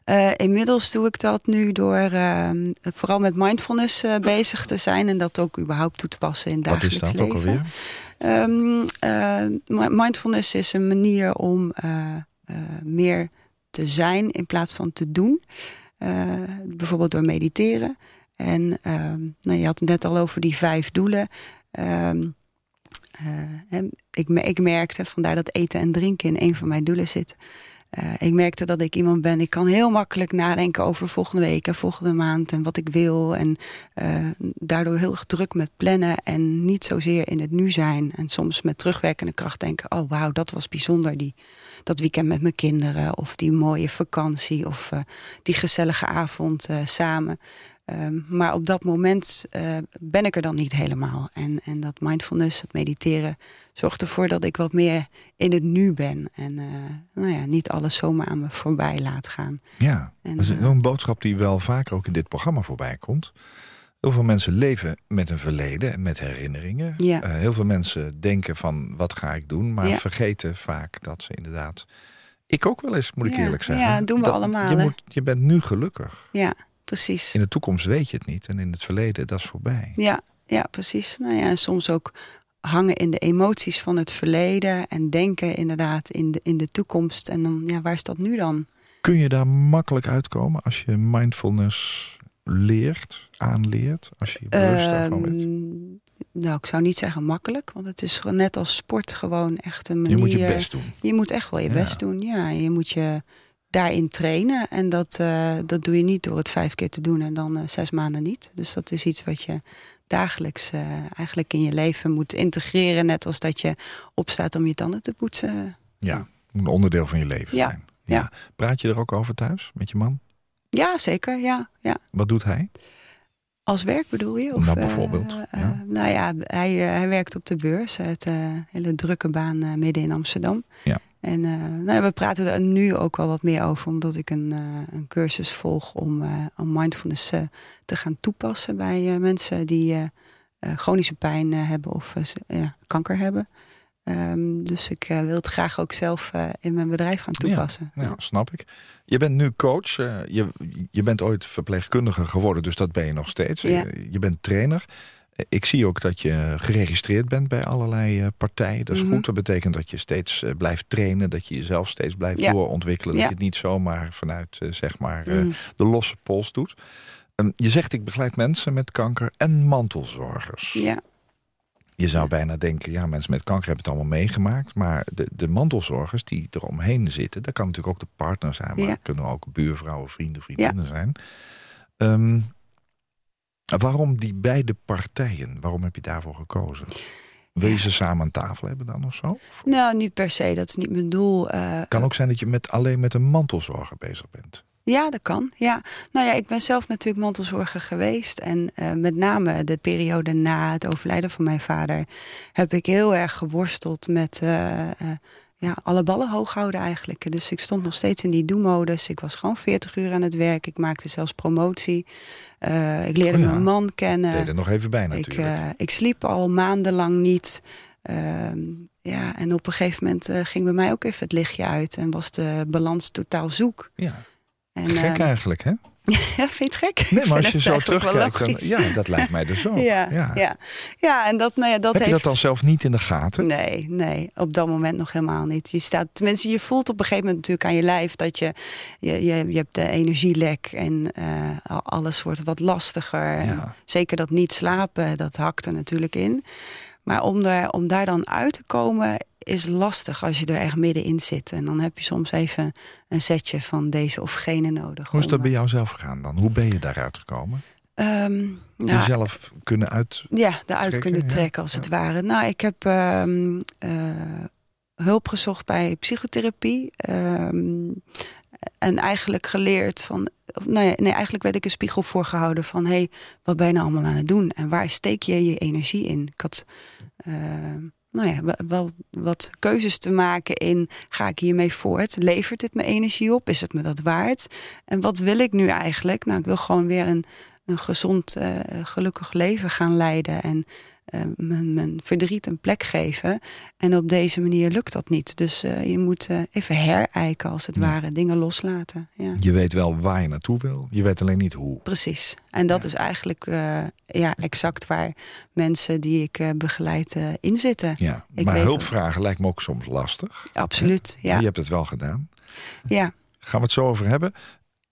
Uh, inmiddels doe ik dat nu door uh, vooral met mindfulness uh, bezig te zijn en dat ook überhaupt toe te passen in het dagelijks Wat is dat leven. ook alweer? Um, mindfulness is een manier om meer te zijn in plaats van te doen. bijvoorbeeld door mediteren. En ehm, nou, je had het net al over die vijf doelen. Um, ik, ik merkte, vandaar dat eten en drinken in een van mijn doelen zit. Uh, ik merkte dat ik iemand ben, ik kan heel makkelijk nadenken over volgende week en volgende maand en wat ik wil. En uh, daardoor heel erg druk met plannen en niet zozeer in het nu zijn. En soms met terugwerkende kracht denken, oh wauw, dat was bijzonder. Die, dat weekend met mijn kinderen of die mooie vakantie of uh, die gezellige avond samen. Um, maar op dat moment uh, ben ik er dan niet helemaal. En, en dat mindfulness, het mediteren, zorgt ervoor dat ik wat meer in het nu ben. En uh, nou ja, niet alles zomaar aan me voorbij laat gaan. Ja, en, dat is een boodschap die wel vaker ook in dit programma voorbij komt. Heel veel mensen leven met een verleden en met herinneringen. Ja. Uh, heel veel mensen denken van wat ga ik doen, maar Ja. vergeten vaak dat ze inderdaad. Ik ook wel eens, moet ik Ja, eerlijk zeggen. ja, doen we Dat- allemaal, Je, moet, je bent nu gelukkig. Ja, precies. In de toekomst weet je het niet. En in het verleden, dat is voorbij. Ja, ja, precies. Nou ja, en soms ook hangen in de emoties van het verleden en denken inderdaad in de, in de toekomst. En dan, ja, waar is dat nu dan? Kun je daar makkelijk uitkomen als je mindfulness leert, aanleert? Als je je bewust daarvan bent? Ehm, nou, ik zou niet zeggen makkelijk, want het is net als sport gewoon echt een Je manier. moet je best doen. Je moet echt wel je Ja. best doen. Ja, je moet je daarin trainen. En dat, eh, dat doe je niet door het vijf keer te doen en dan eh, zes maanden niet. Dus dat is iets wat je dagelijks eh, eigenlijk in je leven moet integreren. Net als dat je opstaat om je tanden te poetsen. Ja, moet een onderdeel van je leven Ja, zijn. ja. Praat je er ook over thuis met je man? Ja, zeker. Ja, ja. Wat doet hij? Als werk bedoel je? Nou, eh, bijvoorbeeld, ja. nou ja, hij, hij werkt op de beurs. Het hele drukke baan midden in Amsterdam. Ja. En eh, nou, ja, we praten er nu ook wel wat meer over, omdat ik een, eh, een cursus volg om, eh, om mindfulness te gaan toepassen bij mensen die chronische pijn hebben of ja, kanker hebben. Ehm, dus ik wil het graag ook zelf in mijn bedrijf gaan toepassen. Ja, ja, snap ik. Je bent nu coach. je, je bent ooit verpleegkundige geworden, dus dat ben je nog steeds. Je, je bent trainer. Ik zie ook dat je geregistreerd bent bij allerlei eh, partijen. Dat is mhm. goed. Dat betekent dat je steeds eh, blijft trainen. Dat je jezelf steeds blijft doorontwikkelen. Dat je het niet zomaar vanuit eh, zeg maar, mhm. de losse pols doet. Ehm, je zegt ik begeleid mensen met kanker en mantelzorgers. Ja. Je zou bijna denken, ja, mensen met kanker hebben het allemaal meegemaakt. Maar de, de mantelzorgers die eromheen zitten... dat kan natuurlijk ook de partner zijn. Maar het kunnen ook buurvrouwen, vrienden, vriendinnen zijn. Um, Waarom die beide partijen? Waarom heb je daarvoor gekozen? Ze samen aan tafel hebben dan of zo? Nou, niet per se. Dat is niet mijn doel. Het uh, kan ook zijn dat je met, alleen met een mantelzorger bezig bent. Ja, dat kan. Ja. Nou ja, ik ben zelf natuurlijk mantelzorger geweest. En uh, met name de periode na het overlijden van mijn vader... heb ik heel erg geworsteld met... Uh, ja, alle ballen hoog houden eigenlijk. Dus ik stond nog steeds in die do-modus. Ik was gewoon 40 uur aan het werk. Ik maakte zelfs promotie. Uh, ik leerde oh mijn man kennen. Deed er nog even bij natuurlijk. Ik, uh, ik sliep al maandenlang niet. Uh, ja, en op een gegeven moment uh, ging bij mij ook even het lichtje uit. En was de balans totaal zoek. Ja. En, Gek ehm, eigenlijk, hè? Ja, vind je het gek? Nee, maar als je zo terugkijkt, dan, ja, dat lijkt mij dus zo. ja, ja, ja. en dat, nou ja, dat Heb je dat dan zelf niet in de gaten? Nee, nee, op dat moment nog helemaal niet. Je staat, tenminste, je voelt op een gegeven moment natuurlijk aan je lijf dat je, je, je, je hebt de energielek en uh, alles wordt wat lastiger. Zeker dat niet slapen, dat hakt er natuurlijk in. Maar om daar, om daar dan uit te komen is lastig als je er echt middenin zit. En dan heb je soms even een setje van deze of gene nodig. Hoe is dat bij jou zelf gegaan dan? Hoe ben je daaruit gekomen? Um, nou, Jezelf kunnen uit. Ja, eruit kunnen trekken als het ware. Nou, ik heb um, uh, hulp gezocht bij psychotherapie. Um, en eigenlijk geleerd van. Nou ja, nee, eigenlijk werd ik een spiegel voorgehouden van: hé, hey, wat ben je nou allemaal aan het doen? En waar steek je je energie in? Ik had. Uh, nou ja, wel wat keuzes te maken in ga ik hiermee voort? Levert dit me energie op? Is het me dat waard? En wat wil ik nu eigenlijk? Nou, ik wil gewoon weer een, een gezond, uh, gelukkig leven gaan leiden. En uh, mijn, mijn, verdriet een plek geven. En op deze manier lukt dat niet. Dus uh, je moet uh, even herijken, als het ware. Dingen loslaten. Ja. Je weet wel waar je naartoe wil. Je weet alleen niet hoe. Precies. En dat is eigenlijk ja, exact waar mensen die ik begeleid in zitten. Ja, maar hulpvragen lijkt me ook soms lastig. Absoluut, ja. Je hebt het wel gedaan. Ja. Gaan we het zo over hebben.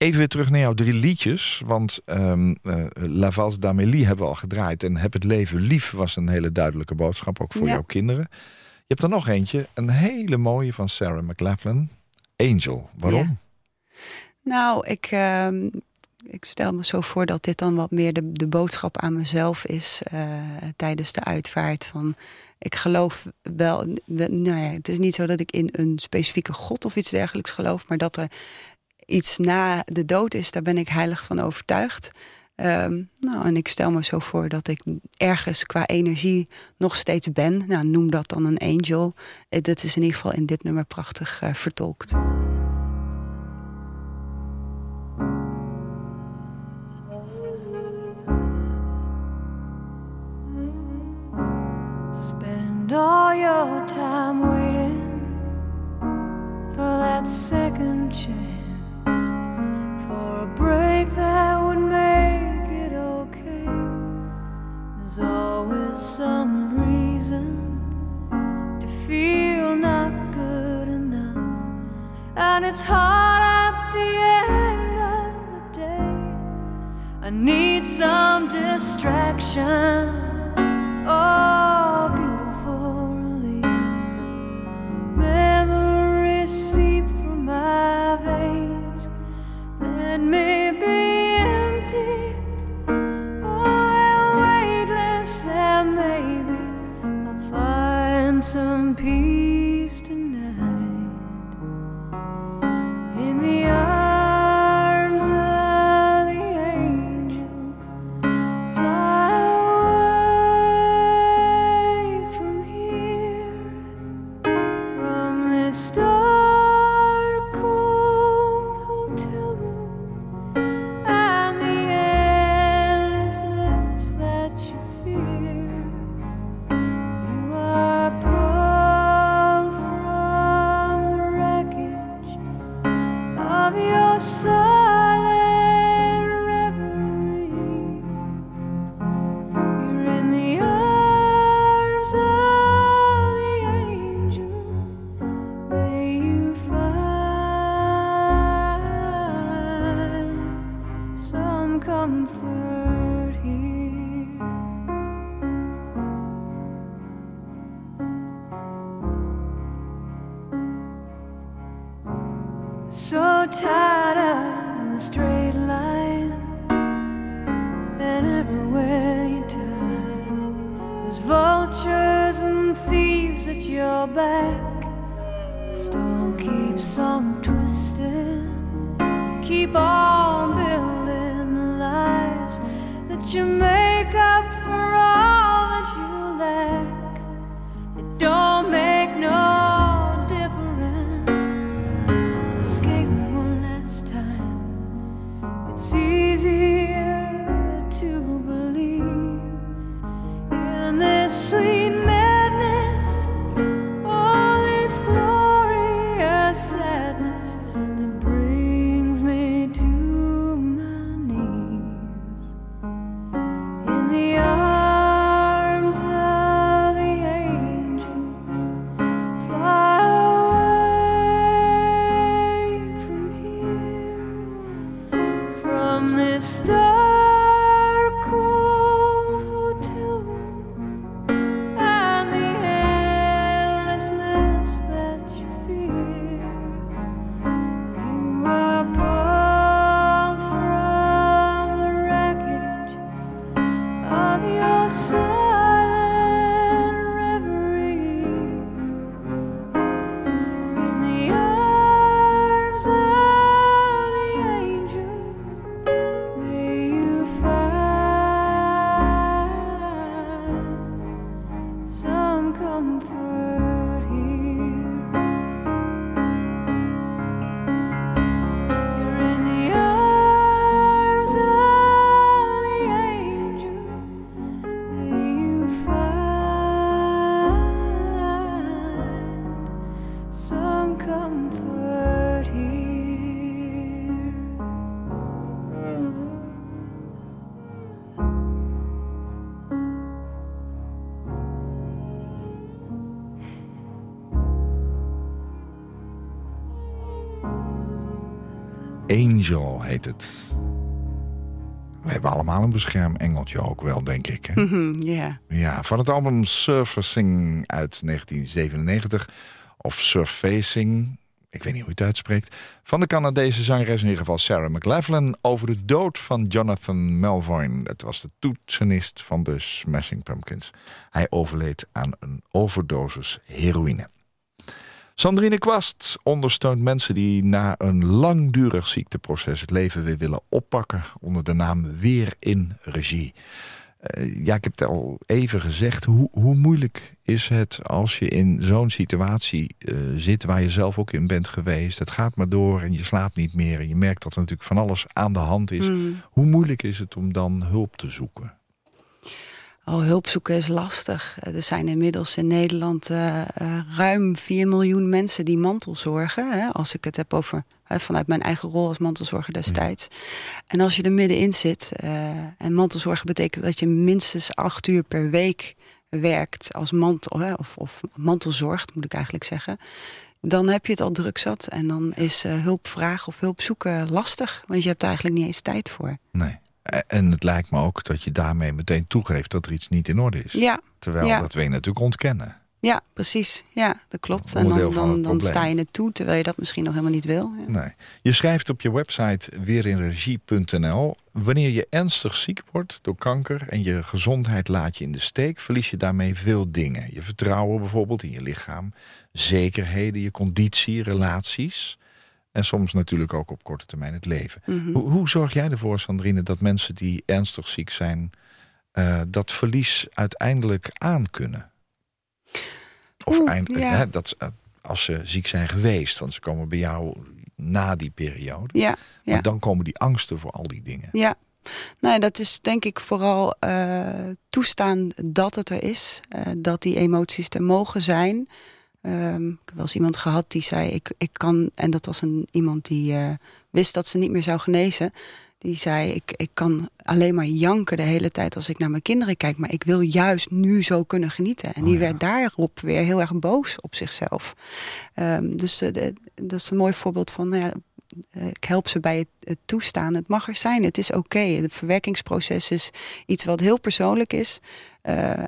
Even weer terug naar jouw drie liedjes. Want um, uh, La Valse d'Amélie hebben we al gedraaid. En Heb het leven lief was een hele duidelijke boodschap. Ook voor jouw kinderen. Je hebt er nog eentje. Een hele mooie van Sarah McLachlan. Angel. Waarom? Nou, ik, uh, ik stel me zo voor dat dit dan wat meer de, de boodschap aan mezelf is. Uh, tijdens de uitvaart van... Ik geloof wel, nou ja, het is niet zo dat ik in een specifieke God of iets dergelijks geloof, maar dat er iets na de dood is, daar ben ik heilig van overtuigd. Um, nou, en ik stel me zo voor dat ik ergens qua energie nog steeds ben. Nou, noem dat dan een angel. Eh, dat is in ieder geval in dit nummer prachtig uh, vertolkt. Spend all your time waiting for that second chance. Distraction. Angel heet het. We hebben allemaal een beschermengeltje ook wel, denk ik. Hè? Mhm, Ja. Ja, van het album Surfacing uit 1997. Of Surfacing, ik weet niet hoe je het uitspreekt. Van de Canadese zangeres in ieder geval Sarah McLachlan... over de dood van Jonathan Melvoin. Het was de toetsenist van de Smashing Pumpkins. Hij overleed aan een overdosis heroïne. Sandrine Kwast ondersteunt mensen die na een langdurig ziekteproces... het leven weer willen oppakken onder de naam Weer in Regie. Eh, ja, ik heb het al even gezegd. Hoe, hoe moeilijk is het als je in zo'n situatie eh, zit... waar je zelf ook in bent geweest. Het gaat maar door en je slaapt niet meer. En je merkt dat er natuurlijk van alles aan de hand is. Mm. Hoe moeilijk is het om dan hulp te zoeken? Oh, hulp zoeken is lastig. Eh, Er zijn inmiddels in Nederland eh, eh, ruim 4 miljoen mensen die mantelzorgen. Hè, als ik het heb over hè, vanuit mijn eigen rol als mantelzorger destijds. En als je er middenin zit, en mantelzorgen betekent dat je minstens acht uur per week werkt als mantel, hè, of, of mantelzorgt, moet ik eigenlijk zeggen. Dan heb je het al druk zat en dan is eh, hulp vragen of hulp zoeken lastig. Want je hebt er eigenlijk niet eens tijd voor. Nee. En het lijkt me ook dat je daarmee meteen toegeeft dat er iets niet in orde is. Ja, Terwijl ja. dat je natuurlijk ontkennen. Ja, precies. Ja, dat klopt. En dan, dan, dan sta je het toe, terwijl je dat misschien nog helemaal niet wil. Ja. Nee. Je schrijft op je website weerinregie.nl... wanneer je ernstig ziek wordt door kanker en je gezondheid laat je in de steek... verlies je daarmee veel dingen. Je vertrouwen bijvoorbeeld in je lichaam, zekerheden, je conditie, relaties... en soms natuurlijk ook op korte termijn het leven. Mhm. Hoe, hoe zorg jij ervoor, Sandrine, dat mensen die ernstig ziek zijn... eh, dat verlies uiteindelijk aan kunnen? Of Oeh, ja. hè, dat, eh, als ze ziek zijn geweest, want ze komen bij jou na die periode. Ja, Maar dan komen die angsten voor al die dingen. ja. Nou, dat is denk ik vooral eh, toestaan dat het er is. dat die emoties er mogen zijn. Ehm, ik heb wel eens iemand gehad die zei: Ik, ik kan, en dat was een, iemand die eh, wist dat ze niet meer zou genezen. Die zei: ik, ik kan alleen maar janken de hele tijd als ik naar mijn kinderen kijk. Maar ik wil juist nu zo kunnen genieten. En Oh die ja. werd daarop weer heel erg boos op zichzelf. Ehm, dus eh, de- dat is een mooi voorbeeld van: nou ja, ik help ze bij het, toestaan. Het mag er zijn, het is oké. Het verwerkingsproces is iets wat heel persoonlijk is.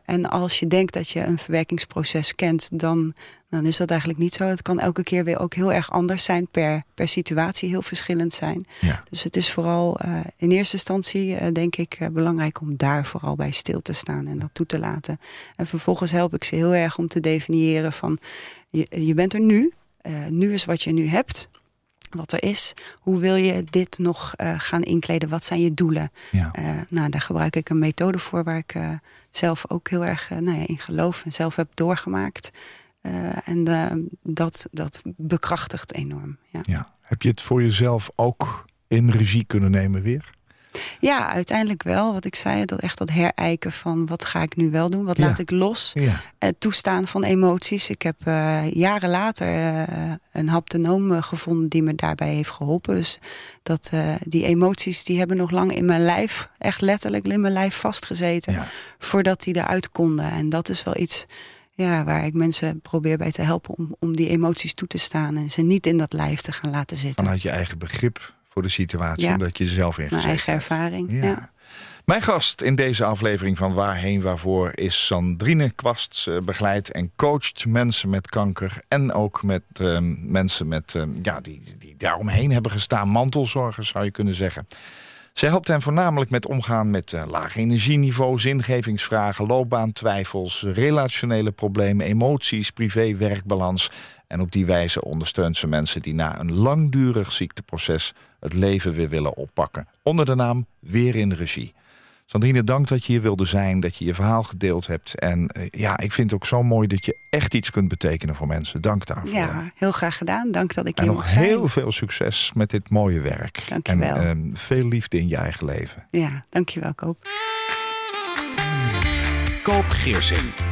en als je denkt dat je een verwerkingsproces kent, dan, dan is dat eigenlijk niet zo. Het kan elke keer weer ook heel erg anders zijn, per, per situatie heel verschillend zijn. Ja. Dus het is vooral in eerste instantie, denk ik, belangrijk om daar vooral bij stil te staan en dat toe te laten. En vervolgens help ik ze heel erg om te definiëren van je, je bent er nu. Nu is wat je nu hebt. Wat er is. Hoe wil je dit nog uh, gaan inkleden? Wat zijn je doelen? Ja. Uh, nou, daar gebruik ik een methode voor waar ik zelf ook heel erg nou ja, in geloof en zelf heb doorgemaakt. en dat, dat bekrachtigt enorm. Ja. ja. Heb je het voor jezelf ook in regie kunnen nemen weer? Ja, uiteindelijk wel. Wat ik zei, dat echt dat herijken van wat ga ik nu wel doen? Wat laat ik los? Ja. Het toestaan van emoties. Ik heb uh, jaren later uh, een haptonoom gevonden die me daarbij heeft geholpen. Dus dat die emoties die hebben nog lang in mijn lijf, echt letterlijk in mijn lijf vastgezeten. Ja. Voordat die eruit konden. En dat is wel iets ja, waar ik mensen probeer bij te helpen om, om die emoties toe te staan. En ze niet in dat lijf te gaan laten zitten. Vanuit je eigen begrip voor de situatie, Ja. omdat je er zelf in Mijn eigen hebt. ervaring. Ja. Ja. Mijn gast in deze aflevering van Waarheen Waarvoor is Sandrine Kwast. Ze begeleidt en coacht mensen met kanker. En ook met ehm, mensen met, ehm, ja, die, die daaromheen hebben gestaan. Mantelzorgers zou je kunnen zeggen. Zij helpt hen voornamelijk met omgaan met eh, laag energieniveau, zingevingsvragen, loopbaantwijfels, relationele problemen, emoties, privé-werkbalans. En op die wijze ondersteunt ze mensen die na een langdurig ziekteproces het leven weer willen oppakken. Onder de naam Weer in Regie. Sandrine, dank dat je hier wilde zijn, dat je je verhaal gedeeld hebt. En eh, ja, ik vind het ook zo mooi dat je echt iets kunt betekenen voor mensen. Dank daarvoor. ja, heel graag gedaan. Dank dat ik En hier nog mocht zijn. heel veel succes met dit mooie werk. Dank je en wel. ehm, veel liefde in je eigen leven. Ja, dankjewel Koop. Koop Geersing.